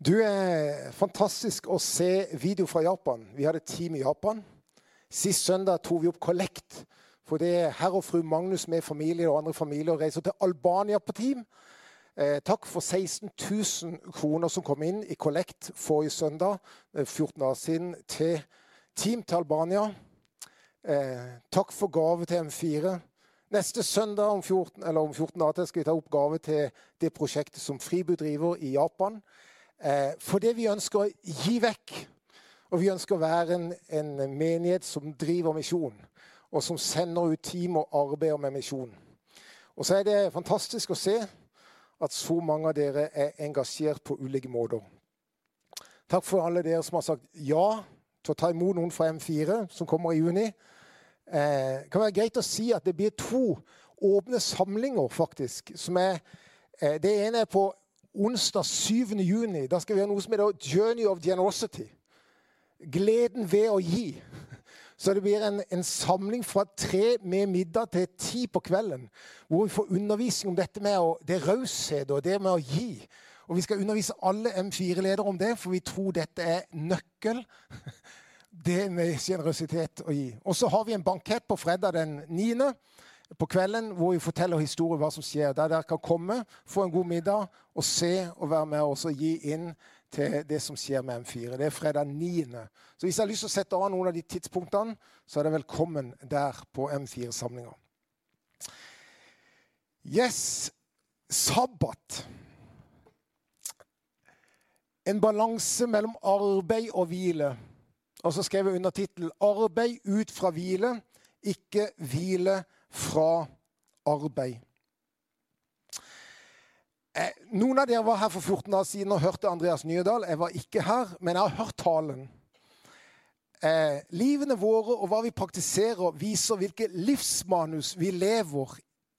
Du er fantastisk å se video fra Japan. Vi hadde team i Japan. Sist søndag tok vi opp kollekt for det er herr og fru Magnus med familie og andre familier reiser til Albania på team. Eh, takk for 16 000 kroner som kom inn i kollekt forrige søndag, 14 dager siden, til team til Albania. Eh, takk for gave til M4. Neste søndag om 14, eller om 14 dager skal vi ta opp gave til det prosjektet som Fribu driver i Japan. Eh, for det vi ønsker å gi vekk. Og vi ønsker å være en, en menighet som driver misjon og som sender ut team og arbeider med misjon. Og så er det fantastisk å se at så mange av dere er engasjert på ulike måter. Takk for alle dere som har sagt ja til å ta imot noen fra M4 som kommer i juni. Eh, det kan være greit å si at det blir to åpne samlinger, faktisk. som er, eh, Det ene er på onsdag 7. juni. Da skal vi ha noe som heter Journey of Generosity. Gleden ved å gi. Så det blir en, en, samling fra tre med middag til ti på kvelden. Hvor vi får undervisning om dette med å, det raushet og det med å gi. Og vi skal undervise alle M4-ledere om det, for vi tror dette er nøkkel. Det med generøsitet å gi. Og så har vi en bankett på fredag den 9. på kvelden hvor vi forteller historier hva som skjer. Der dere kan komme, få en god middag og se og være med og gi inn til det som skjer med M4. Det er fredag 9. Så hvis jeg har lyst til å sette av noen av de tidspunktene, så er det velkommen der på M4-samlinga. Yes, sabbat. En balanse mellom arbeid og hvile. Og så skrev jeg under tittel 'Arbeid ut fra hvile', ikke hvile fra arbeid'. Eh, noen av dere var her for 14 dager siden og hørte Andreas Nyedal. Jeg var ikke her, men jeg har hørt talen. Eh, livene våre og hva vi praktiserer, viser hvilket livsmanus vi lever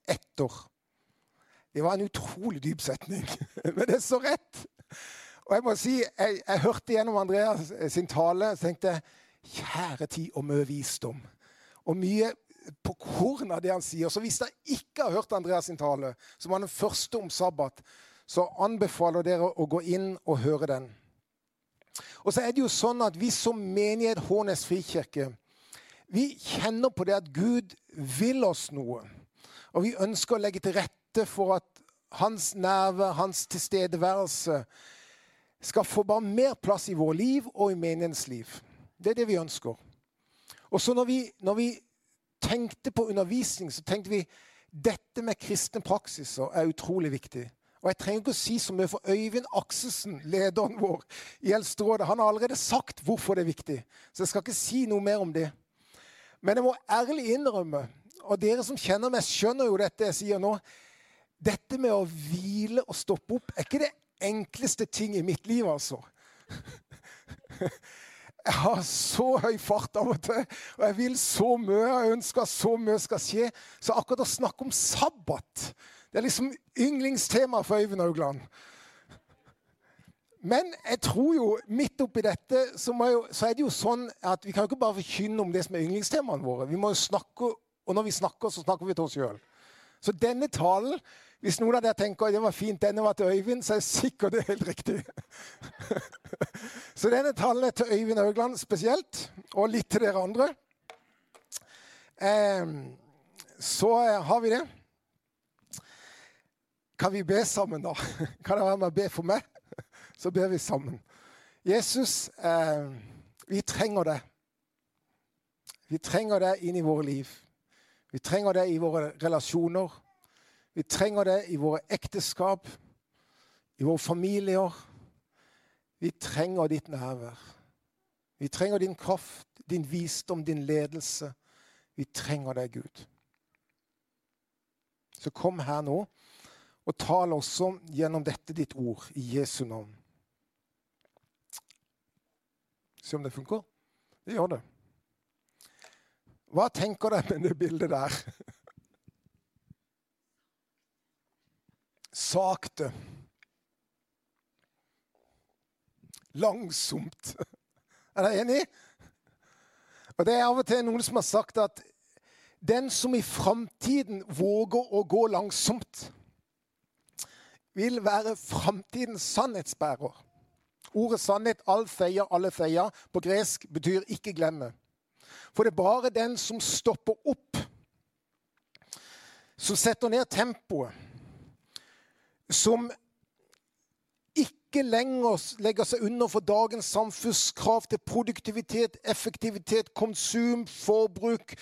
etter. Det var en utrolig dyp setning, men det er så rett. Og Jeg må si, jeg, jeg hørte gjennom Andreas sin tale og tenkte kjære tid og mye visdom. Og mye på kornet av det han sier. Så hvis dere ikke har hørt Andreas sin tale, som var den første om sabbat, så anbefaler dere å gå inn og høre den. Og så er det jo sånn at Vi som menighet Hånes frikirke vi kjenner på det at Gud vil oss noe. Og vi ønsker å legge til rette for at hans nerve, hans tilstedeværelse, skal få bare mer plass i vår liv og i menighetens liv. Det er det vi ønsker. Og så når vi, når vi tenkte på undervisning, så tenkte vi dette med kristne praksiser er utrolig viktig. Og Jeg trenger ikke å si så mye, for Øyvind Akselsen, lederen vår i Eldsterådet, han har allerede sagt hvorfor det er viktig. Så jeg skal ikke si noe mer om det. Men jeg må ærlig innrømme, og dere som kjenner meg, skjønner jo dette jeg sier nå Dette med å hvile og stoppe opp er ikke det enkleste ting i mitt liv, altså. Jeg har så høy fart av og til, og jeg vil så mye. Jeg ønsker så mye skal skje. Så akkurat å snakke om sabbat det er liksom yndlingstema for Øyvind Haugland. Men jeg tror jo midt oppi dette så, jo, så, er det jo sånn at vi kan jo ikke bare forkynne om det som er yndlingstemaene våre. Vi må jo snakke, Og når vi snakker, så snakker vi til oss sjøl. Så denne talen hvis noen av dere tenker det var fint, denne var til Øyvind, så er jeg sikkert det er helt riktig. så denne talen er til Øyvind Haugland spesielt, og litt til dere andre. Eh, så har vi det. Kan vi be sammen, da? Kan det være med å be for meg? Så ber vi sammen. Jesus, eh, vi trenger det. Vi trenger det inn i våre liv. Vi trenger det i våre relasjoner. Vi trenger det i våre ekteskap, i våre familier. Vi trenger ditt nærvær. Vi trenger din kraft, din visdom, din ledelse. Vi trenger deg, Gud. Så kom her nå og tal også gjennom dette ditt ord i Jesu navn. Se om det funker. Det gjør det. Hva tenker dere med det bildet der? sakte. Langsomt. Er dere enig? Og Det er av og til noen som har sagt at den som i framtiden våger å gå langsomt, vil være framtidens sannhetsbærer. Ordet sannhet, all feia, alle feia, på gresk betyr ikke glemme. For det er bare den som stopper opp, som setter ned tempoet, som ikke lenger legger seg under for dagens samfunnskrav til produktivitet, effektivitet, konsum, forbruk,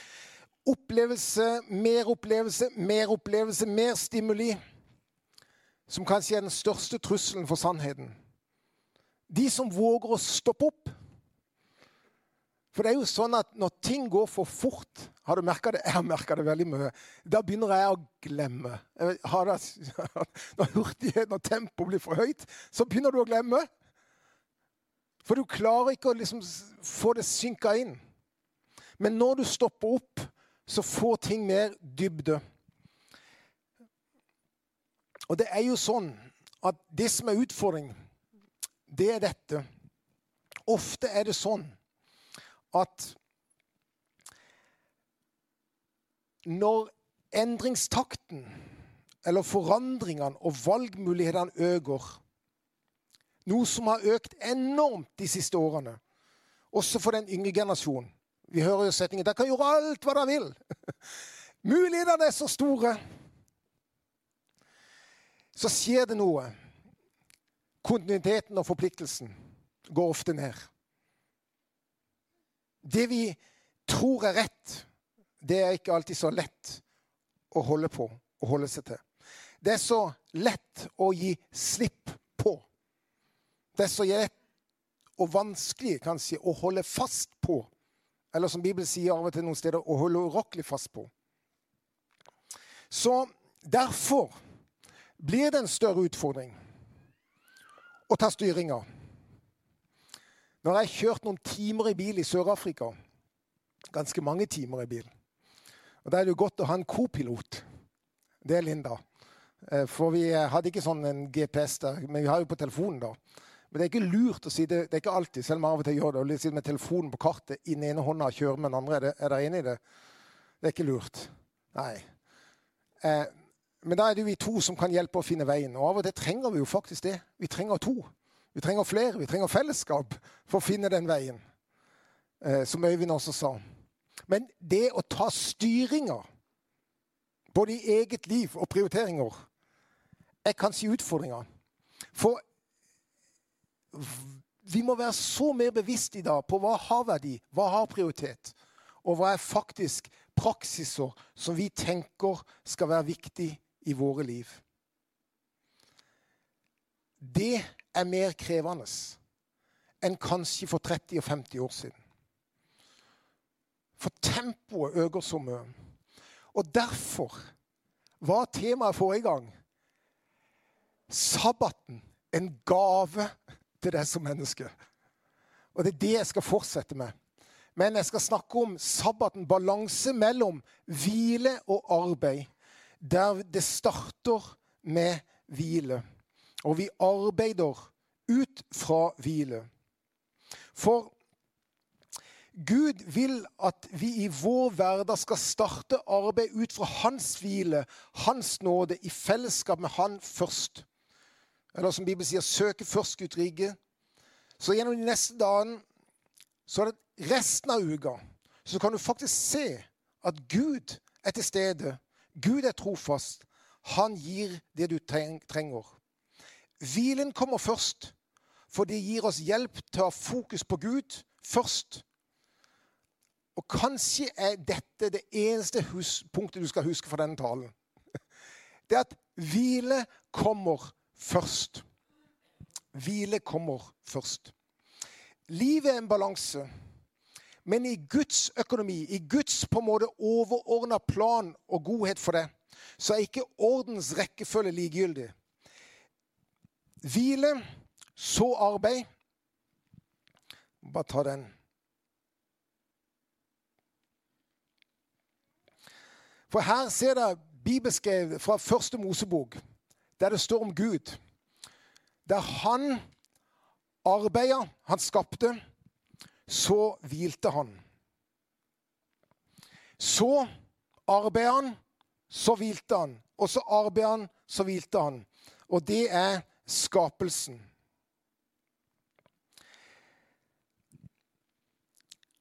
opplevelse, mer opplevelse, mer opplevelse, mer stimuli, som kanskje er den største trusselen for sannheten. De som våger å stoppe opp for det er jo sånn at når ting går for fort Har du merka det? Jeg har merka det veldig mye. Da begynner jeg å glemme. Jeg det, når hurtigheten og tempoet blir for høyt, så begynner du å glemme. For du klarer ikke å liksom få det synka inn. Men når du stopper opp, så får ting mer dybde. Og det er jo sånn at det som er utfordring, det er dette. Ofte er det sånn at når endringstakten eller forandringene og valgmulighetene øker, noe som har økt enormt de siste årene, også for den yngre generasjonen Vi hører jo setningen 'De kan gjøre alt hva de vil'. Mulighetene er så store. Så skjer det noe. Kontinuiteten og forpliktelsen går ofte ned. Det vi tror er rett, det er ikke alltid så lett å holde på og holde seg til. Det er så lett å gi slipp på. Det er så lett og vanskelig kanskje å holde fast på. Eller som Bibelen sier av og til noen steder, å holde urokkelig fast på. Så derfor blir det en større utfordring å ta styringa når jeg har kjørt noen timer i bil i Sør-Afrika, ganske mange timer i bil og Da er det jo godt å ha en kopilot. Det er Linda. Eh, for vi hadde ikke sånn en GPS der, men vi har jo på telefonen, da. Men det er ikke lurt å si det. Det er ikke alltid, selv om jeg av og til gjør det. Å sitte med telefonen på kartet i den ene hånda og kjøre med den andre. Er, det, er i det? Det er ikke lurt. Nei. Eh, men da er det jo vi to som kan hjelpe å finne veien. Og av og til trenger vi jo faktisk det. Vi trenger to. Vi trenger flere, vi trenger fellesskap for å finne den veien, eh, som Øyvind også sa. Men det å ta styringa, både i eget liv og prioriteringer, er kanskje utfordringa. For vi må være så mer bevisst i dag på hva har verdi, hva har prioritet, og hva er faktisk praksiser som vi tenker skal være viktig i våre liv. Det er mer krevende enn kanskje for 30 og 50 år siden. For tempoet øker så mye. Og derfor var temaet forrige gang sabbaten en gave til deg som menneske. Og det er det jeg skal fortsette med. Men jeg skal snakke om sabbaten, balanse mellom hvile og arbeid. Der det starter med hvile. Og vi arbeider ut fra hvile. For Gud vil at vi i vår hverdag skal starte arbeid ut fra hans hvile, hans nåde, i fellesskap med han først. Eller som Bibelen sier, søke først Guds rike. Så gjennom de neste dagene, så er det resten av uka, så kan du faktisk se at Gud er til stede. Gud er trofast. Han gir det du trenger. Hvilen kommer først, for det gir oss hjelp til å ha fokus på Gud først. Og kanskje er dette det eneste punktet du skal huske fra denne talen. Det er at hvile kommer først. Hvile kommer først. Livet er en balanse. Men i Guds økonomi, i Guds på en måte overordna plan og godhet for det, så er ikke ordens rekkefølge likegyldig. Hvile, så arbeid. Bare ta den. For her ser dere bibelskrevet fra første Mosebok, der det står om Gud. Der han arbeida, han skapte, så hvilte han. Så arbeida han, så hvilte han. Og så arbeida han, så hvilte han. Og det er skapelsen.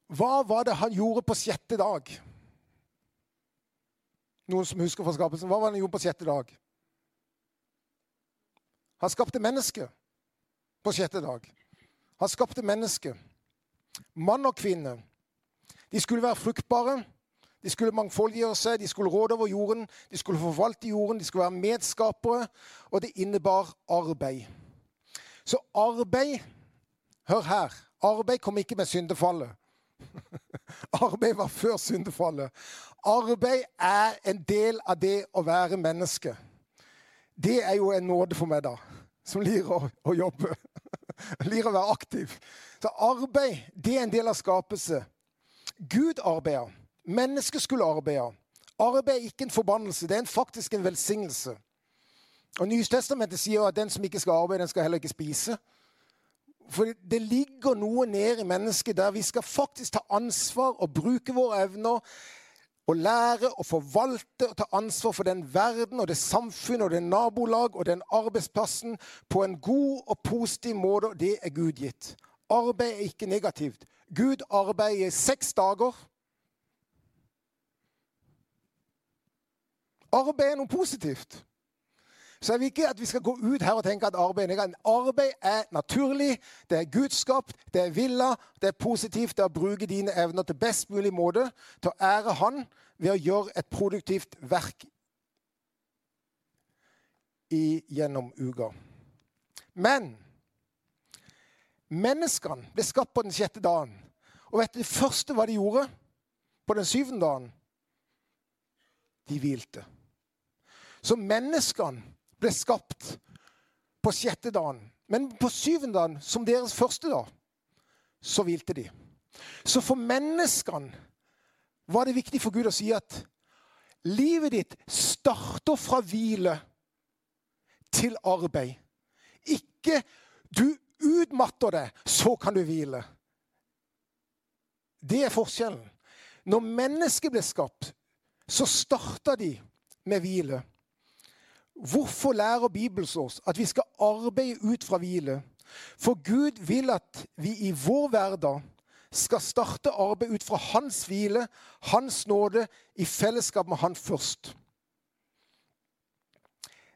Hva var det han gjorde på sjette dag? Noen som husker fra skapelsen? Hva var det han gjorde på sjette dag? Han skapte mennesket på sjette dag. Han skapte mennesket. Mann og kvinne. De skulle være fruktbare. De skulle mangfoldiggjøre seg, de skulle råde over jorden, de skulle forvalte jorden, de skulle være medskapere, og det innebar arbeid. Så arbeid Hør her. Arbeid kom ikke med syndefallet. Arbeid var før syndefallet. Arbeid er en del av det å være menneske. Det er jo en nåde for meg, da, som lir å, å jobbe. lir å være aktiv. Så arbeid, det er en del av skapelse. Gud arbeider. Mennesket skulle arbeide. Arbeid er ikke en forbannelse, det er faktisk en velsignelse. Og Nystestamentet sier at den som ikke skal arbeide, den skal heller ikke spise. For det ligger noe nede i mennesket der vi skal faktisk ta ansvar og bruke våre evner og lære og forvalte og ta ansvar for den verden og det samfunnet og det nabolag og den arbeidsplassen på en god og positiv måte. og Det er Gud gitt. Arbeid er ikke negativt. Gud arbeider i seks dager. Arbeid er noe positivt. Så jeg vil ikke at vi skal gå ut her og tenke at arbeid er Arbeid er naturlig, det er gudskapt, det er villa, det er positivt. Det er å bruke dine evner til best mulig måte til å ære Han ved å gjøre et produktivt verk i, gjennom uka. Men menneskene ble skapt på den sjette dagen. Og vet du det første hva de gjorde på den syvende dagen? De hvilte. Så menneskene ble skapt på sjette dagen. Men på syvende dagen, som deres første dag, så hvilte de. Så for menneskene var det viktig for Gud å si at livet ditt starter fra hvile til arbeid. Ikke du utmatter deg, så kan du hvile. Det er forskjellen. Når mennesket ble skapt, så starta de med hvile. Hvorfor lærer Bibelen oss at vi skal arbeide ut fra hvile? For Gud vil at vi i vår hverdag skal starte arbeid ut fra hans hvile, hans nåde, i fellesskap med han først.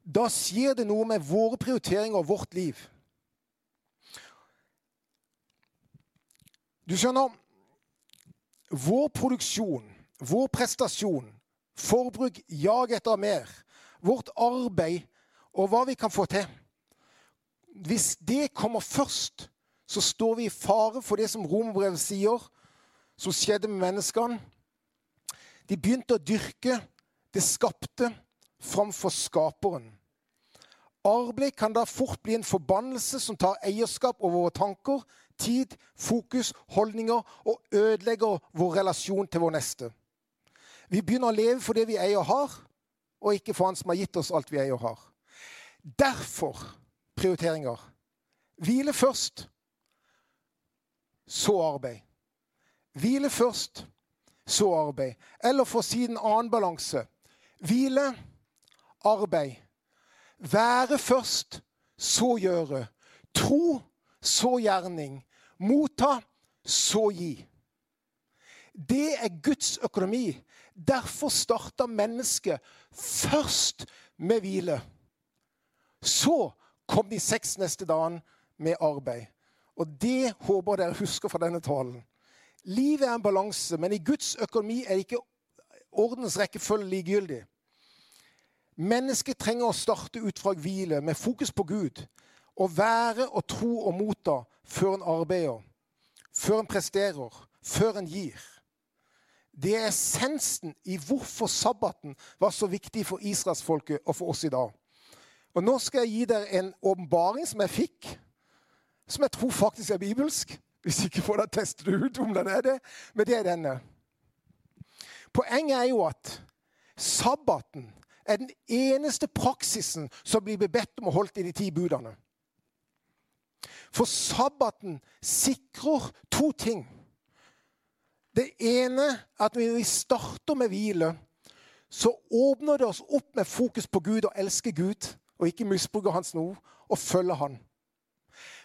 Da skjer det noe med våre prioriteringer og vårt liv. Du skjønner Vår produksjon, vår prestasjon, forbruk, jag etter mer vårt arbeid og hva vi kan få til Hvis det kommer først, så står vi i fare for det som Romerbrevet sier, som skjedde med menneskene. De begynte å dyrke det skapte framfor skaperen. Arbeid kan da fort bli en forbannelse som tar eierskap over våre tanker, tid, fokus, holdninger og ødelegger vår relasjon til vår neste. Vi begynner å leve for det vi eier og har, og ikke for Han som har gitt oss alt vi eier og har. Derfor prioriteringer. Hvile først, så arbeid. Hvile først, så arbeid. Eller for å si en annen balanse hvile, arbeid. Være først, så gjøre. Tro, så gjerning. Motta, så gi. Det er Guds økonomi. Derfor starta mennesket først med hvile. Så kom de seks neste dagene med arbeid. Og det håper dere husker fra denne talen. Livet er en balanse, men i Guds økonomi er ikke ordens rekkefølge likegyldig. Mennesket trenger å starte ut fra hvile, med fokus på Gud. Å være og tro og motta før en arbeider, før en presterer, før en gir. Det er essensen i hvorfor sabbaten var så viktig for israelsfolket og for oss i dag. Og Nå skal jeg gi dere en åpenbaring som jeg fikk, som jeg tror faktisk er bibelsk. Hvis ikke får dere teste det ut om den er det. Men det er denne. Poenget er jo at sabbaten er den eneste praksisen som blir bedt om å holde i de ti budene. For sabbaten sikrer to ting. Det ene er at når vi starter med hvile, så åpner det oss opp med fokus på Gud og elsker Gud, og ikke misbruker Hans ord, og følger Han.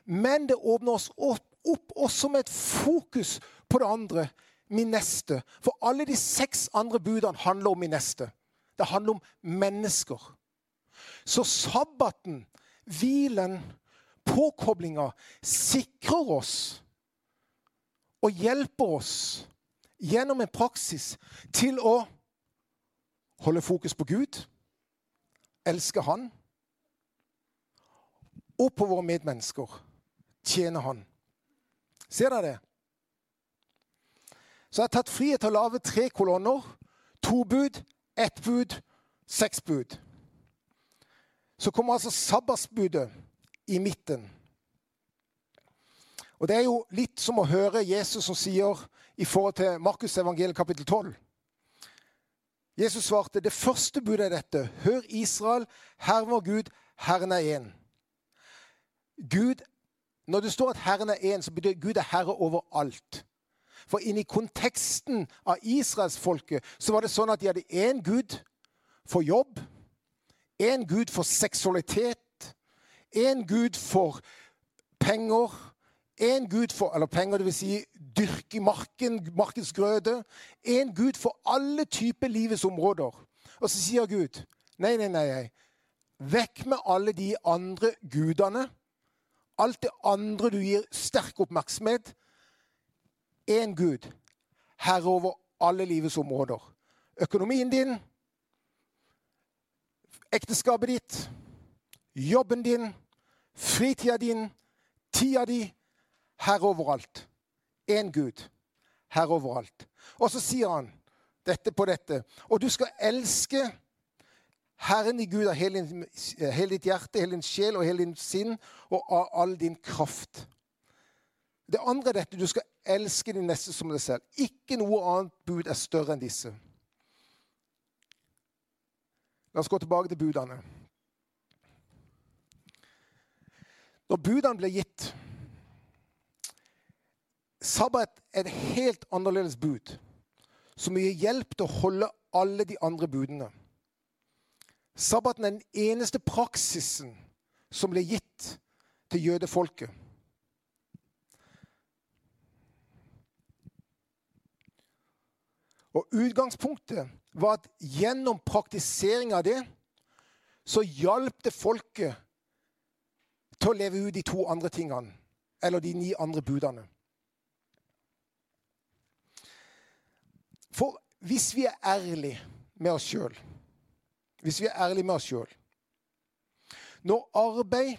Men det åpner oss opp, opp også med et fokus På det andre min neste. For alle de seks andre budene handler om min neste. Det handler om mennesker. Så sabbaten, hvilen, påkoblinga sikrer oss og hjelper oss gjennom en praksis til å holde fokus på Gud, elske Han, og på våre medmennesker, tjene Han. Ser dere det? Så jeg har tatt frihet til å lage tre kolonner. To bud, ett bud, seks bud. Så kommer altså sabbatsbudet i midten. Og Det er jo litt som å høre Jesus som sier i forhold til Markus evangeliet kapittel 12. Jesus svarte, 'Det første budet er dette.' Hør, Israel, Herren vår Gud, Herren er én. Gud, Når det står at Herren er én, så betyr Gud er herre over alt. For inni konteksten av israelsfolket så var det sånn at de hadde én Gud for jobb, én Gud for seksualitet, én Gud for penger, én Gud for eller penger, dvs. Si, dyrke marken, markens grøde. Én Gud for alle typer livets områder. Og så sier Gud nei, nei, nei. Vekk med alle de andre gudene. Alt det andre du gir sterk oppmerksomhet. Én Gud, herre over alle livets områder. Økonomien din, ekteskapet ditt, jobben din, fritida din, tida di, herre overalt. Én Gud, herre overalt. Og så sier han dette på dette. Og du skal elske Herren i Gud av hele, hele, ditt hjerte, hele din sjel og hele din sinn og av all din kraft. Det andre er dette du skal elske din neste som deg selv. Ikke noe annet bud er større enn disse. La oss gå tilbake til budene. Når budene ble gitt Sabbat er et helt annerledes bud, som gir hjelp til å holde alle de andre budene. Sabbaten er den eneste praksisen som ble gitt til jødefolket. Og Utgangspunktet var at gjennom praktisering av det så hjalp det folket til å leve ut de to andre tingene, eller de ni andre budene. For hvis vi er ærlige med oss sjøl Hvis vi er ærlige med oss sjøl Når arbeid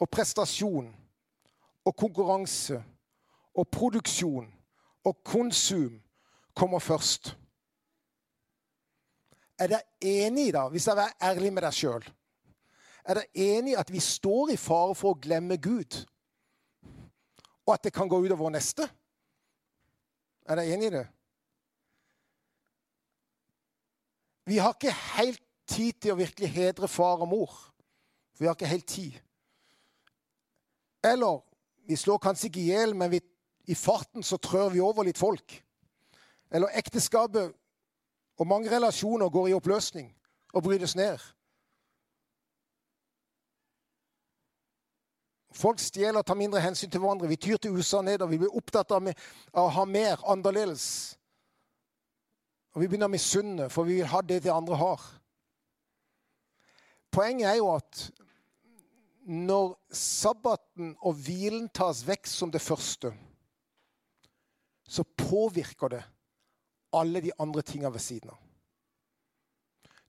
og prestasjon og konkurranse og produksjon og konsum kommer først Er dere enig da, hvis dere er ærlige med dere sjøl Er dere enig at vi står i fare for å glemme Gud? Og at det kan gå ut over vår neste? Er dere enig i det? Vi har ikke helt tid til å virkelig hedre far og mor. Vi har ikke helt tid. Eller vi slår kanskje ikke i hjel, men vi, i farten så trør vi over litt folk. Eller ekteskapet og mange relasjoner går i oppløsning og brytes ned. Folk stjeler og tar mindre hensyn til hverandre. Vi tyr til usannheter. Vi blir opptatt av, å ha mer annerledes. Og vi begynner å misunne, for vi vil ha det de andre har. Poenget er jo at når sabbaten og hvilen tas vekk som det første, så påvirker det alle de andre tinga ved siden av.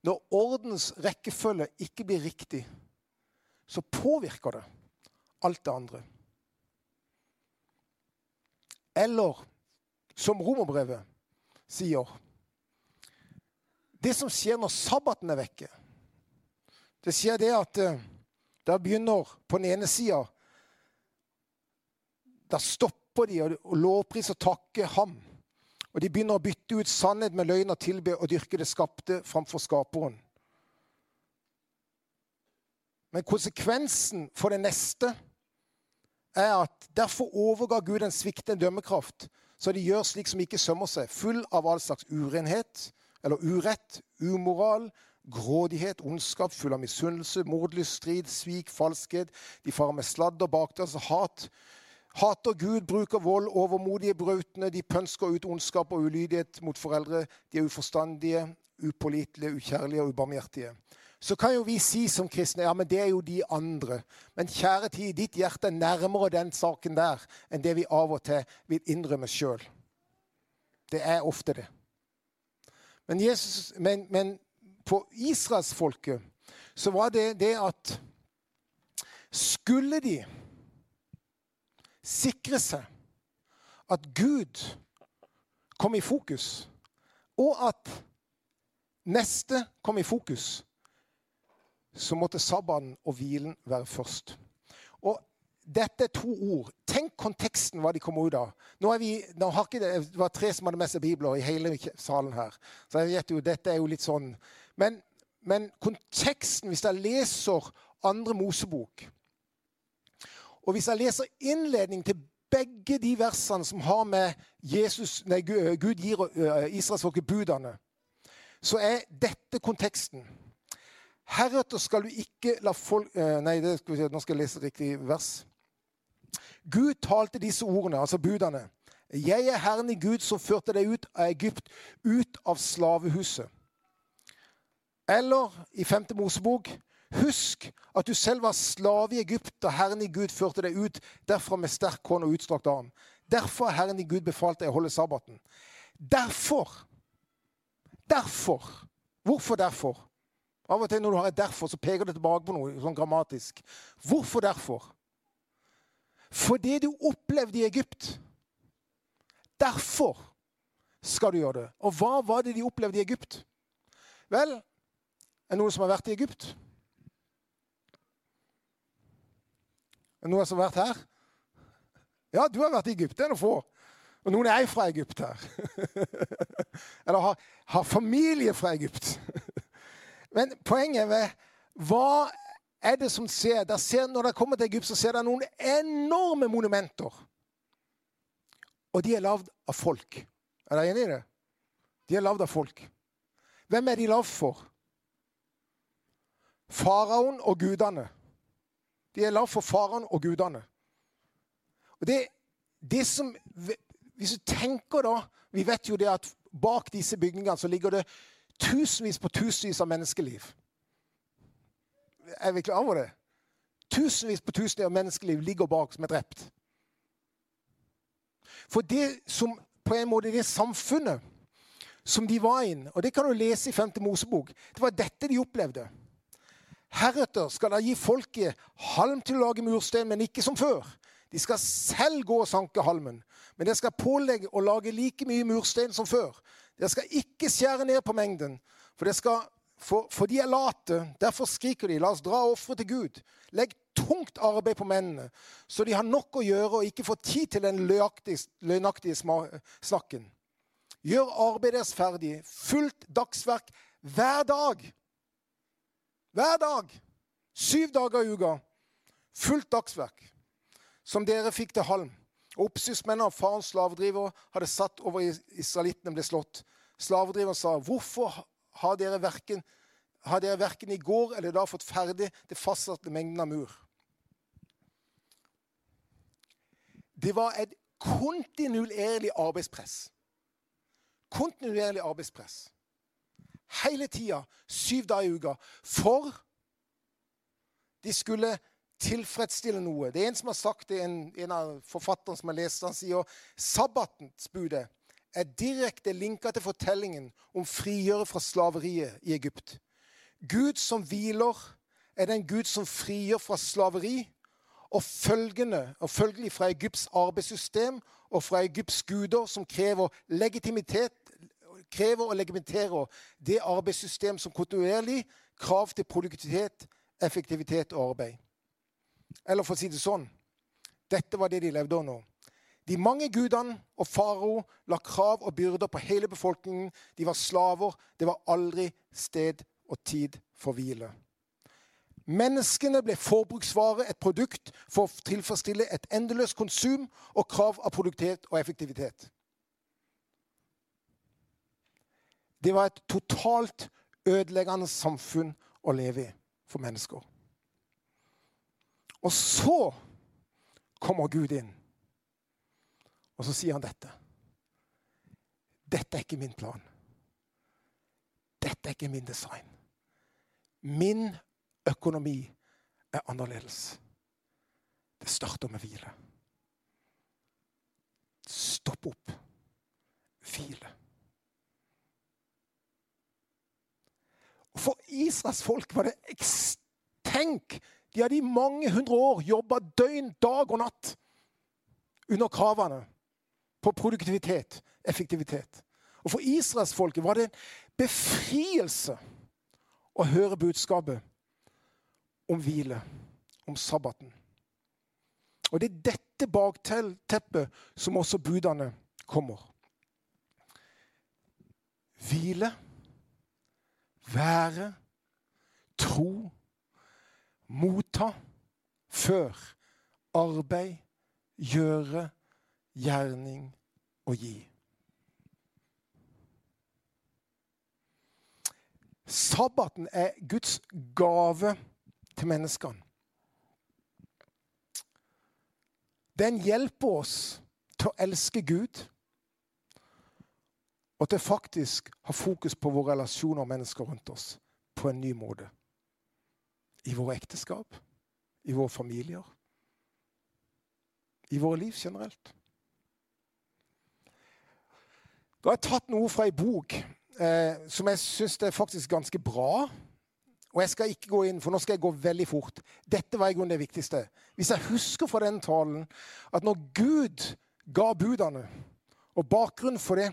Når ordens rekkefølge ikke blir riktig, så påvirker det alt det andre. Eller som romerbrevet sier det som skjer når sabbaten er vekke, det skjer det at der da begynner på den ene sida Da stopper de å lovprise og takke ham. Og de begynner å bytte ut sannhet med løgn og tilbe og dyrke det skapte framfor skaperen. Men konsekvensen for det neste er at derfor overga Gud en sviktende dømmekraft, så de gjør slik som ikke sømmer seg, full av all slags urenhet, eller urett, umoral, grådighet, ondskap, full av misunnelse, mordlyst, strid, svik, falskhet. De farer med sladder, bakdørs, hat, Hater Gud, bruker vold, overmodige brautende. De pønsker ut ondskap og ulydighet mot foreldre. De er uforstandige, upålitelige, ukjærlige og ubarmhjertige. Så kan jo vi si som kristne ja, men det er jo de andre. Men kjære tid, ditt hjerte er nærmere den saken der enn det vi av og til vil innrømme sjøl. Det er ofte det. Men, Jesus, men, men på israelsfolket så var det det at skulle de sikre seg at Gud kom i fokus, og at neste kom i fokus, så måtte sabbaten og hvilen være først. Og dette er to ord. Tenk konteksten hva de kommer ut av. Nå vi, nå ikke det, var tre som hadde med seg bibler i hele salen her. Så jeg vet jo, dette er jo litt sånn. Men, men konteksten, hvis jeg leser andre Mosebok, og hvis jeg leser innledning til begge de versene som har med Jesus, nei, Gud gir uh, israelsfolket budene, så er dette konteksten. Heretter skal du ikke la folk uh, Nei, skal si, nå skal jeg lese riktig vers. Gud talte disse ordene, altså budene. Jeg er Herren i Gud som førte deg ut av Egypt, ut av slavehuset. Eller i 5. Mosebok Husk at du selv var slave i Egypt da Herren i Gud førte deg ut derfra med sterk hånd og utstrakt arm. Derfor har Herren i Gud befalt deg å holde sabbaten. Derfor Derfor. Hvorfor derfor? Av og til når du har et 'derfor', så peker det tilbake på noe sånn grammatisk. Hvorfor derfor? Fordi du opplevde i Egypt. Derfor skal du gjøre det. Og hva var det de opplevde i Egypt? Vel, er det noen som har vært i Egypt? Er det noen som har vært her? Ja, du har vært i Egypt. Det er noen få. Og noen er fra Egypt her. Eller har, har, familie fra Egypt. Men poenget er hva er det som ser, ser Når dere kommer til Egypt, så ser dere noen enorme monumenter. Og de er lagd av folk. Er dere enig i det? De er lagd av folk. Hvem er de lagd for? Faraoen og gudene. De er lagd for faraoen og gudene. Og det, det som, Hvis du tenker da Vi vet jo det at bak disse bygningene så ligger det tusenvis på tusenvis av menneskeliv. Er vi klar over det? Tusenvis på tusenvis av menneskeliv ligger bak som er drept. For det som på en måte det samfunnet som de var inn, og det kan du lese i 5. Mosebok, det var dette de opplevde. Heretter skal de gi folket halm til å lage murstein, men ikke som før. De skal selv gå og sanke halmen, men de skal pålegge å lage like mye murstein som før. De skal ikke skjære ned på mengden, for, skal, for, for de er late. Derfor skriker de, la oss dra offeret til Gud. Legg tungt arbeid på mennene, så de har nok å gjøre og ikke får tid til den løgnaktige snakken. Gjør arbeidet deres ferdig, fullt dagsverk hver dag. Hver dag. Syv dager i uka. Fullt dagsverk. Som dere fikk til halm. Og Oppsynsmennene og farens slavedriver hadde satt over israelittene ble slått. Slavedriveren sa, 'Hvorfor har dere verken, har dere verken i går eller da fått ferdig det fastsatte mengden av mur?' Det var et kontinuerlig arbeidspress. Kontinuerlig arbeidspress hele tida, syv dager i uka, for de skulle tilfredsstille noe. Det er en som har sagt det, en, en av forfatterne som har lest han sier sabbatensbudet er direkte linka til fortellingen om frigjøret fra slaveriet i Egypt. Gud som hviler, er den Gud som frigjør fra slaveri. Og følgende, og følgelig fra Egypts arbeidssystem og fra Egypts guder, som krever legitimitet krever og legitimerer det arbeidssystem som kontinuerlig krav til produktivitet, effektivitet og arbeid. Eller for å si det sånn dette var det de levde under. De mange gudene og farao la krav og byrder på hele befolkningen. De var slaver. Det var aldri sted og tid for hvile. Menneskene ble forbruksvare, et produkt for å tilfredsstille et endeløst konsum og krav av produktivitet og effektivitet. Det var et totalt ødeleggende samfunn å leve i for mennesker. Og så kommer Gud inn. Og så sier han dette. Dette er ikke min plan. Dette er ikke min design. Min økonomi er annerledes. Det starter med hvile. Stopp opp. Hvile. For Israels folk var det Tenk! De hadde i mange hundre år jobba døgn, dag og natt under kravene på produktivitet, effektivitet. Og For israelsfolket var det en befrielse å høre budskapet om hvile, om sabbaten. Og det er dette bakteppet som også budene kommer. Hvile, være, tro, motta, før, arbeid, gjøre, gjerning og gi. Sabbaten er Guds gave til menneskene. Den hjelper oss til å elske Gud og til faktisk ha fokus på våre relasjoner og mennesker rundt oss på en ny måte. I våre ekteskap, i våre familier, i våre liv generelt. Da har jeg tatt noe fra ei bok eh, som jeg syns er faktisk ganske bra. Og jeg skal ikke gå inn, for nå skal jeg gå veldig fort. Dette var i grunnen det viktigste. Hvis jeg husker fra den talen at når Gud ga budene, og bakgrunnen for det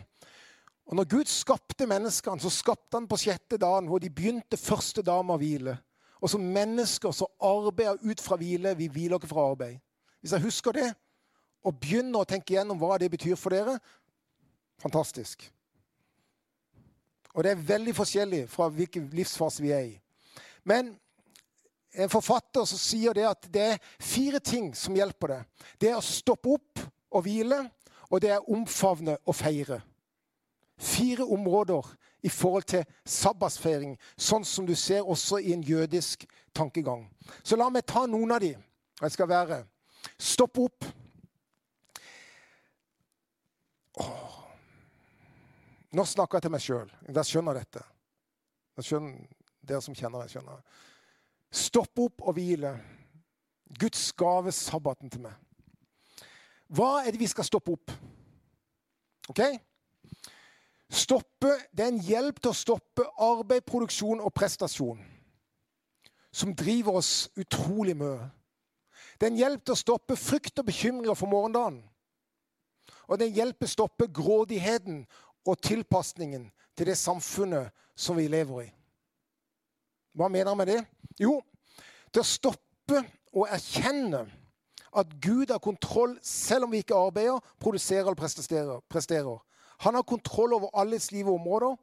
Og når Gud skapte menneskene, så skapte han på sjette dagen, hvor de begynte første dag med å hvile. Og som mennesker så arbeider ut fra hvile. Vi hviler ikke fra arbeid. Hvis jeg husker det, og begynner å tenke igjennom hva det betyr for dere fantastisk. Og det er veldig forskjellig fra hvilken livsfase vi er i. Men en forfatter som sier det at det er fire ting som hjelper det. Det er å stoppe opp og hvile, og det er omfavne og feire. Fire områder i forhold til sabbatsfeiring, sånn som du ser også i en jødisk tankegang. Så la meg ta noen av de. Jeg skal være stopp opp. Åh. Nå snakker jeg til meg sjøl. Dere skjønner dette. Skjønner, dere som kjenner meg, skjønner. Stopp opp og hvile. Guds gave, sabbaten til meg. Hva er det vi skal stoppe opp? OK? Stoppe, Det er en hjelp til å stoppe arbeid, produksjon og prestasjon. Som driver oss utrolig mye. Det er en hjelp til å stoppe frykt og bekymringer for morgendagen. Og det hjelper å stoppe grådigheten og tilpasningen til det samfunnet som vi lever i. Hva mener han med det? Jo, til å stoppe og erkjenne at Gud har kontroll selv om vi ikke arbeider, produserer eller presterer. Han har kontroll over alles liv og områder.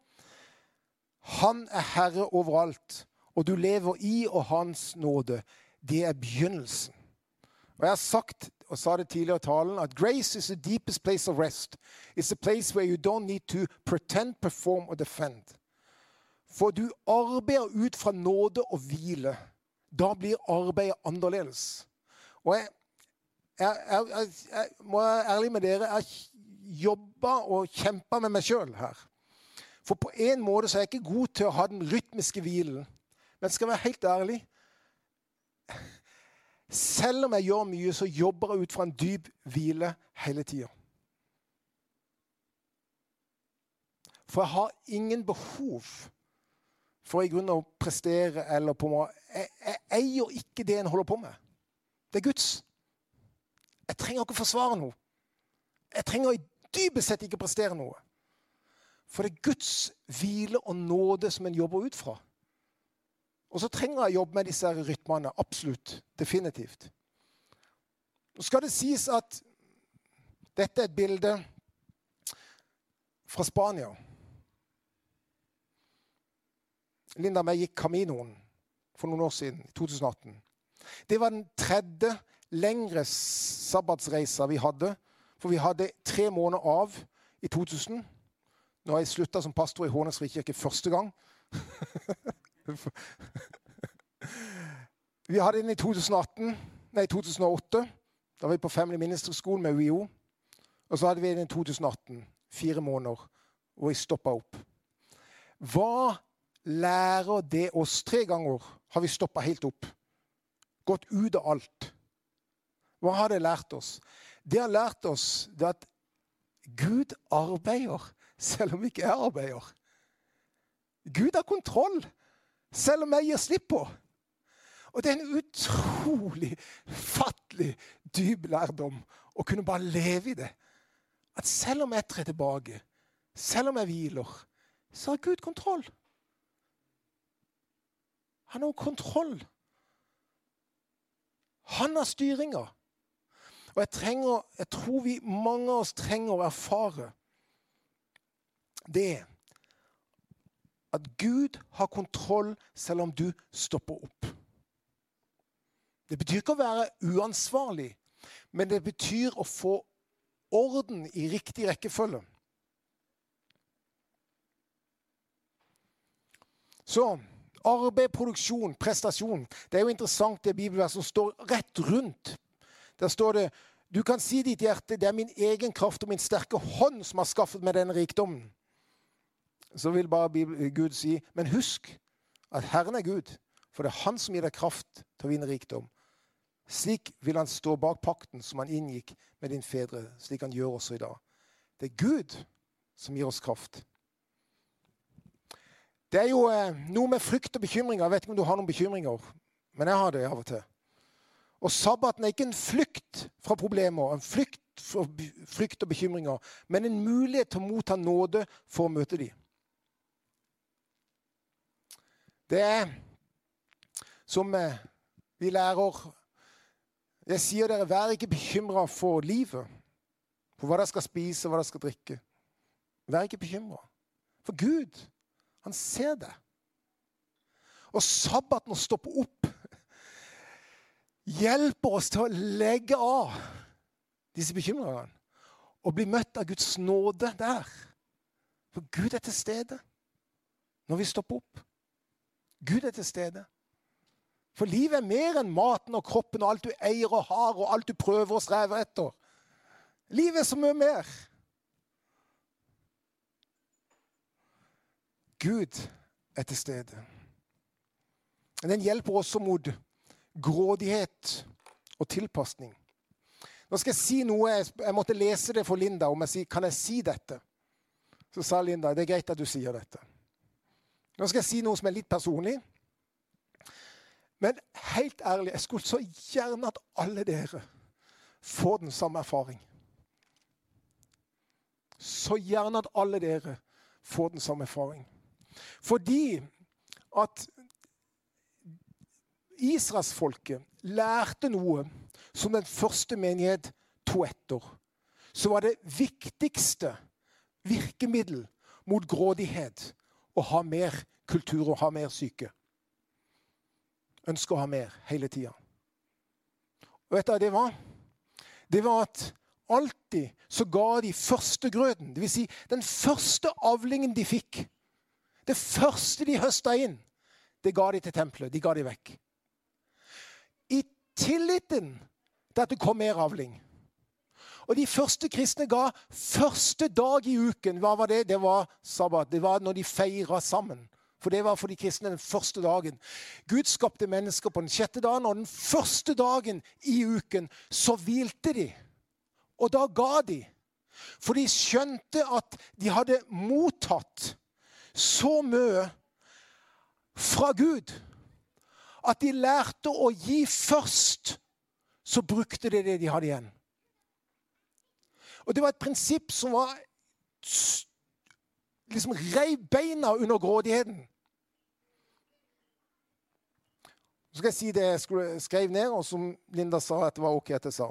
Han er herre overalt, og du lever i og hans nåde. Det er begynnelsen. Og Jeg har sagt og sa det tidligere i talen, at grace is the deepest place of rest. It's a place where you don't need to pretend, perform or defend. For du arbeider ut fra nåde og hvile. Da blir arbeidet annerledes. Og jeg, jeg, jeg, jeg må være ærlig med dere. Jeg jobba og kjempa med meg sjøl her. For på en måte så er jeg ikke god til å ha den rytmiske hvilen. Men skal jeg være helt ærlig selv om jeg gjør mye, så jobber jeg ut fra en dyp hvile hele tida. For jeg har ingen behov for i grunnen å prestere eller på meg. Jeg, eier ikke det en holder på med. Det er Guds. Jeg trenger ikke forsvare noe. Jeg trenger i dypest sett ikke prestere noe. For det er Guds hvile og nåde som en jobber ut fra. Og så trenger jeg å jobbe med disse rytmene. Absolutt. Definitivt. Nå skal det sies at dette er et bilde fra Spania. Linda og jeg gikk Caminoen for noen år siden, i 2018. Det var den tredje lengre sabbatsreisa vi hadde. For vi hadde tre måneder av i 2000. Nå har jeg slutta som pastor i Hånes frikirke første gang. Vi hadde den i 2018, nei, 2008. Da var vi på Family Minister School med UiO. Og så hadde vi den i 2018, fire måneder, Og vi stoppa opp. Hva lærer det oss? Tre ganger har vi stoppa helt opp. Gått ut av alt. Hva har det lært oss? Det har lært oss det at Gud arbeider selv om ikke jeg arbeider. Gud har kontroll selv om jeg gir slipp på. Og det er en utrolig fattelig dyp lærdom å kunne bare leve i det. At selv om jeg trer tilbake, selv om jeg hviler, så har Gud kontroll. Han har kontroll. Han har styringa. Og jeg, trenger, jeg tror vi, mange av oss trenger å erfare det at Gud har kontroll selv om du stopper opp. Det betyr ikke å være uansvarlig, men det betyr å få orden i riktig rekkefølge. Så arbeid, produksjon, prestasjon. Det er jo interessant det bibelverset står rett rundt. Der står det du kan si ditt hjerte, det er min egen kraft og min sterke hånd som har skaffet meg denne rikdommen. Så vil bare Gud si, men husk at Herren er Gud, for det er Han som gir deg kraft til å vinne rikdom. Slik vil han stå bak pakten som han inngikk med din fedre, slik han gjør også i dag. Det er Gud som gir oss kraft. Det er jo eh, noe med frykt og bekymringer. Jeg vet ikke om du har noen bekymringer, men jeg har det av og til. Og sabbaten er ikke en flykt fra problemer, en flykt fra frykt og bekymringer, men en mulighet til å motta nåde for å møte dem. Det er som eh, vi lærer jeg sier dere, vær ikke bekymra for livet, for hva dere skal spise, hva dere skal drikke. Vær ikke bekymra. For Gud, han ser det. Og sabbaten å stoppe opp hjelper oss til å legge av disse bekymringene og bli møtt av Guds nåde der. For Gud er til stede når vi stopper opp. Gud er til stede. For livet er mer enn maten og kroppen og alt du eier og har, og alt du prøver og strever etter. Livet er så mye mer. Gud er til stede. Den hjelper også mot grådighet og tilpasning. Nå skal jeg si noe, jeg måtte lese det for Linda. om jeg sier, Kan jeg si dette? Så sa Linda det er greit at du sier dette. Nå skal jeg si noe som er litt personlig. Men helt ærlig, jeg skulle så gjerne at alle dere får den samme erfaring. Så gjerne at alle dere får den samme erfaring. Fordi at Israelsfolket lærte noe som den første menighet to etter. Så var det viktigste virkemiddel mot grådighet å ha mer kultur og ha mer syke ønsker å ha mer hele tida. Og vet du hva det var? Det var at alltid så ga de første grøten. Dvs. Si, den første avlingen de fikk. Det første de høsta inn, det ga de til tempelet. De ga de vekk. I tilliten til at det kom mer avling. Og de første kristne ga første dag i uken. Hva var det? Det var sabbat. Det var når de feira sammen. For det var for de kristne den første dagen. Gud skapte mennesker på den sjette dagen, og den første dagen i uken så hvilte de. Og da ga de. For de skjønte at de hadde mottatt så mye fra Gud at de lærte å gi først. Så brukte de det de hadde igjen. Og det var et prinsipp som var liksom reiv beina under grådigheten. Så skal jeg si det jeg skrev ned, og som Linda sa at det var OK at jeg sa.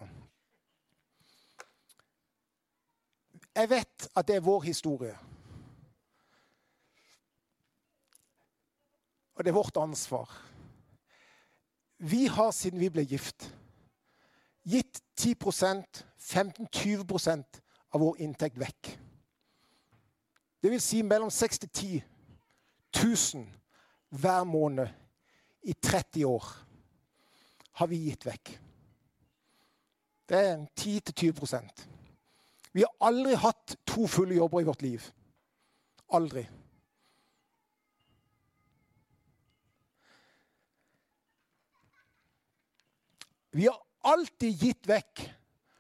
Jeg vet at det er vår historie. Og det er vårt ansvar. Vi har, siden vi ble gift, gitt 10% 15-20% av vår inntekt vekk. Det vil si mellom 6 til 10 000 hver måned i 30 år har vi gitt vekk. Det er 10-20% Vi har aldri hatt to fulle jobber i vårt liv. Aldri. Vi har alltid gitt vekk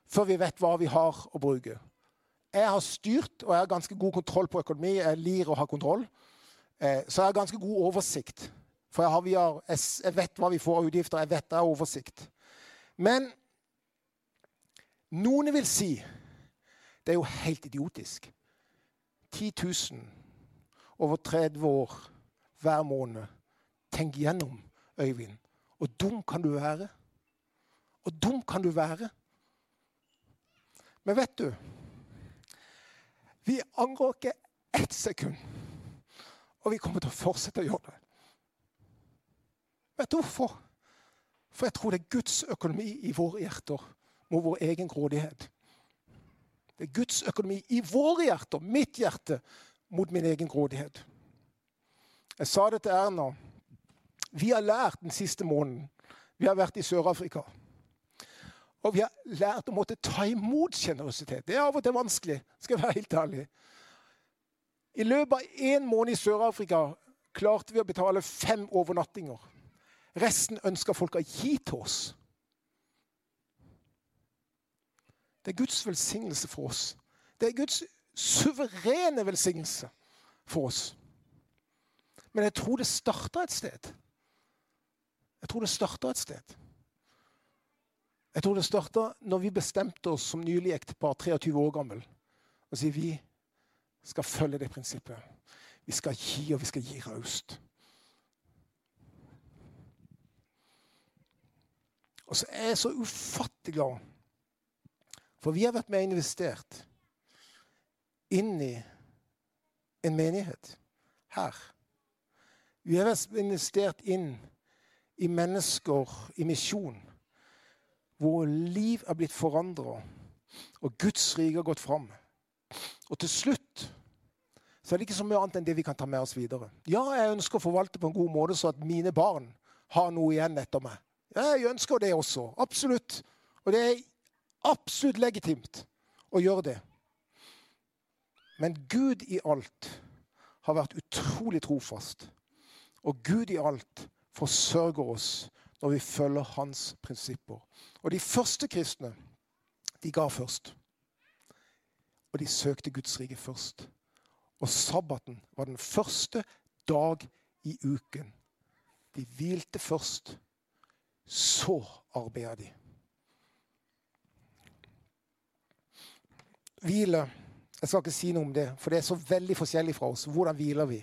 før vi vet hva vi har å bruke. Jeg har styrt, og jeg har ganske god kontroll på økonomi. Jeg lir å ha kontroll. Eh, så jeg har ganske god oversikt. For jeg, har, har, jeg, vet hva vi får av utgifter. Jeg vet jeg har oversikt. Men noen vil si det er jo helt idiotisk. 10 000 over 30 år hver måned. Tenk gjennom, Øyvind. Og dum kan du være. Og dum kan du være. Men vet du Vi angrer ikke ett sekund. Og vi kommer til å fortsette å gjøre det. Vet du hvorfor? For jeg tror det er Guds økonomi i våre hjerter mot vår egen grådighet. Det er Guds økonomi i våre hjerter, mitt hjerte, mot min egen grådighet. Jeg sa det til Erna. Vi har lært den siste måneden Vi har vært i Sør-Afrika. Og vi har lært å måtte ta imot sjenerøsitet. Det er av og til vanskelig. skal jeg være helt ærlig. I løpet av én måned i Sør-Afrika klarte vi å betale fem overnattinger. Resten ønska folk å gi til oss. Det er Guds velsignelse for oss. Det er Guds suverene velsignelse for oss. Men jeg tror det starta et sted. Jeg tror det starta et sted. Jeg tror det starta når vi bestemte oss som nylig ektepar, 23 år gammel, og sier vi skal følge det prinsippet. Vi skal gi, og vi skal gi raust. Og så er jeg så ufattelig glad for vi har vært med og investert inn i en menighet her. Vi har vært investert inn i mennesker i misjon, hvor liv er blitt forandra, og Guds rike har gått fram. Og til slutt så er det ikke så mye annet enn det vi kan ta med oss videre. Ja, jeg ønsker å forvalte på en god måte, så at mine barn har noe igjen etter meg. Jeg ønsker det også. Absolutt. Og det er absolutt legitimt å gjøre det. Men Gud i alt har vært utrolig trofast. Og Gud i alt forsørger oss når vi følger hans prinsipper. Og de første kristne, de ga først. Og de søkte Guds rike først. Og sabbaten var den første dag i uken. De hvilte først. Så arbeida de. Hvile Jeg skal ikke si noe om det, for det er så veldig forskjellig fra oss. Hvordan hviler vi?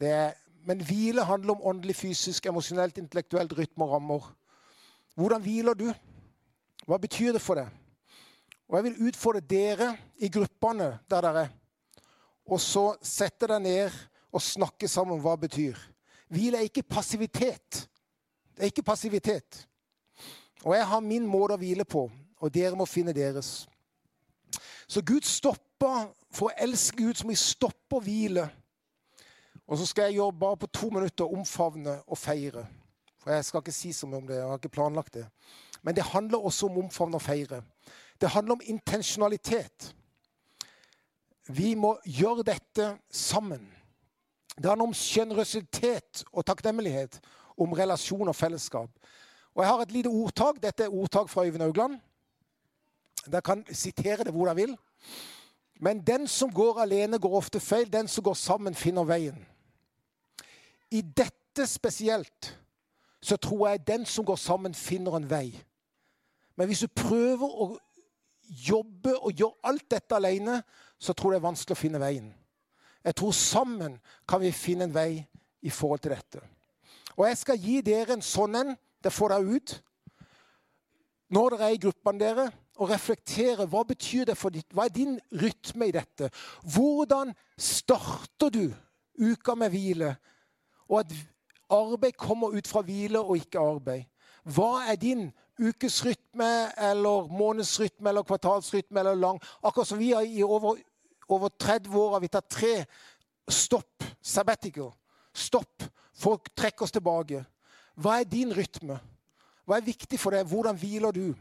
Det Er, men hvile handler om åndelig, fysisk, emosjonelt, intellektuelt, rytme og rammer. Hvordan hviler du? Hva betyr det for deg? Og Jeg vil utfordre dere i gruppene der dere er, og så sette deg ned og snakke sammen om hva det betyr. Hvile er ikke passivitet. Det er ikke passivitet. Og jeg har min måte å hvile på, og dere må finne deres. Så Gud stopper For å elske Gud så må vi stoppe å hvile. Og så skal jeg gjøre bare på to minutter omfavne og feire. For jeg skal ikke si så mye om det. Jeg har ikke planlagt det. Men det handler også om omfavne og feire. Det handler om intensjonalitet. Vi må gjøre dette sammen. Det handler om sjenerøsitet og takknemlighet. Om relasjon og fellesskap. Og Jeg har et lite ordtak. Dette er ordtak fra Øyvind Augland. Dere kan sitere det hvor dere vil. Men den som går alene, går ofte feil. Den som går sammen, finner veien. I dette spesielt så tror jeg den som går sammen, finner en vei. Men hvis du prøver å jobbe og gjøre alt dette alene, så tror jeg det er vanskelig å finne veien. Jeg tror sammen kan vi finne en vei i forhold til dette. Og jeg skal gi dere en sånn en. Det får dere ut. Når dere er i gruppene dere, og reflektere hva betyr det for ditt, hva er din rytme i dette. Hvordan starter du uka med hvile, og at arbeid kommer ut fra hvile og ikke arbeid? Hva er din ukesrytme eller månedsrytme eller kvartalsrytme eller lang? Akkurat som vi har i over, over 30 år har vi tatt tre stopp, sabbatical. Stopp Folk trekker oss tilbake. Hva er din rytme? Hva er viktig for deg? Hvordan hviler du?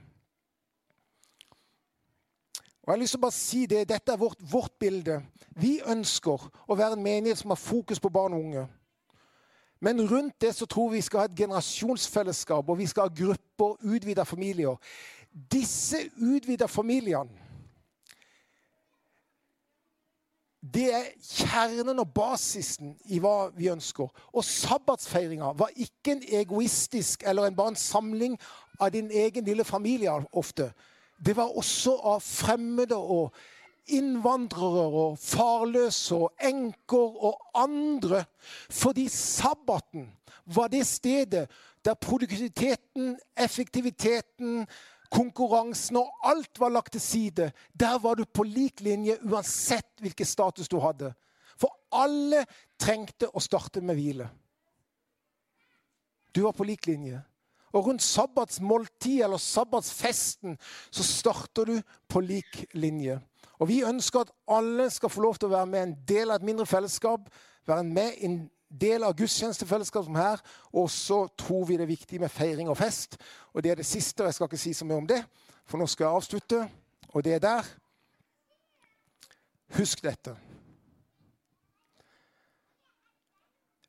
Og jeg har lyst til å bare si det, Dette er vårt, vårt bilde. Vi ønsker å være en menighet som har fokus på barn og unge. Men rundt det så tror vi skal ha et generasjonsfellesskap, og vi skal ha grupper, utvida familier. Disse utvida familiene Det er kjernen og basisen i hva vi ønsker. Og sabbatsfeiringa var ikke en egoistisk eller en bare en samling av din egen lille familie ofte. Det var også av fremmede og innvandrere og farløse og enker og andre. Fordi sabbaten var det stedet der produktiviteten, effektiviteten, konkurransen og alt var lagt til side. Der var du på lik linje uansett hvilken status du hadde. For alle trengte å starte med hvile. Du var på lik linje. Og rundt sabbatsmåltid eller sabbatsfesten så starter du på lik linje. Og vi ønsker at alle skal få lov til å være med en del av et mindre fellesskap. Være med i en del av gudstjenestefellesskap som her. Og så tror vi det er viktig med feiring og fest. Og det er det siste, og jeg skal ikke si så mye om det, for nå skal jeg avslutte. Og det er der. Husk dette.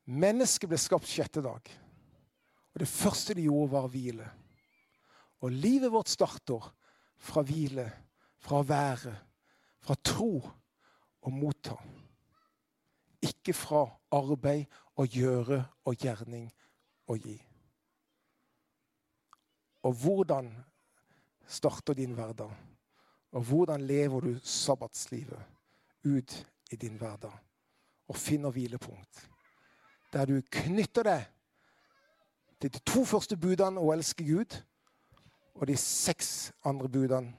Mennesket ble skapt sjette dag. Og det første de gjorde, var å hvile. Og livet vårt starter fra hvile, fra å være, fra tro og motta. Ikke fra arbeid og gjøre og gjerning og gi. Og hvordan starter din hverdag? Og hvordan lever du sabbatslivet ut i din hverdag? Og finner hvilepunkt. Der du knytter deg til de to første budene å elske Gud, og de seks andre budene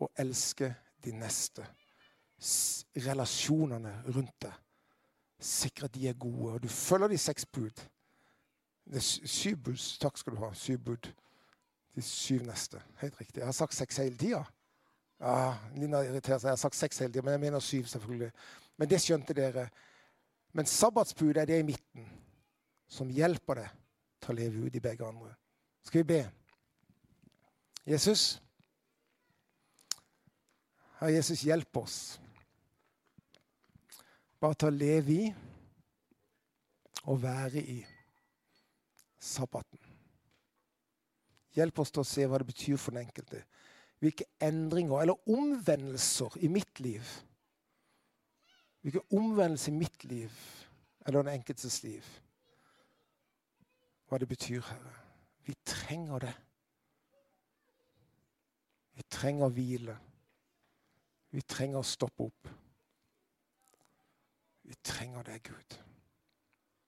å elske de neste. Relasjonene rundt deg. Sikre at de er gode. Og du følger de seks bud. Det er syv bud. Takk skal du ha. Syv bud. De syv neste. Helt riktig. Jeg har sagt seks hele tida. Ja, Lina irriterer seg. Jeg har sagt seks hele tida, men jeg mener syv, selvfølgelig. Men det skjønte dere. Men sabbatsbud er det i midten som hjelper deg til å leve ut i begge andre. Skal vi be? Jesus, Herre Jesus, hjelp oss bare til å leve i og være i sabbaten. Hjelp oss til å se hva det betyr for den enkelte. Hvilke endringer eller omvendelser i mitt liv Hvilke omvendelser i mitt liv eller den enkeltes liv hva det betyr, Herre. Vi trenger det. Vi trenger hvile. Vi trenger å stoppe opp. Vi trenger deg, Gud.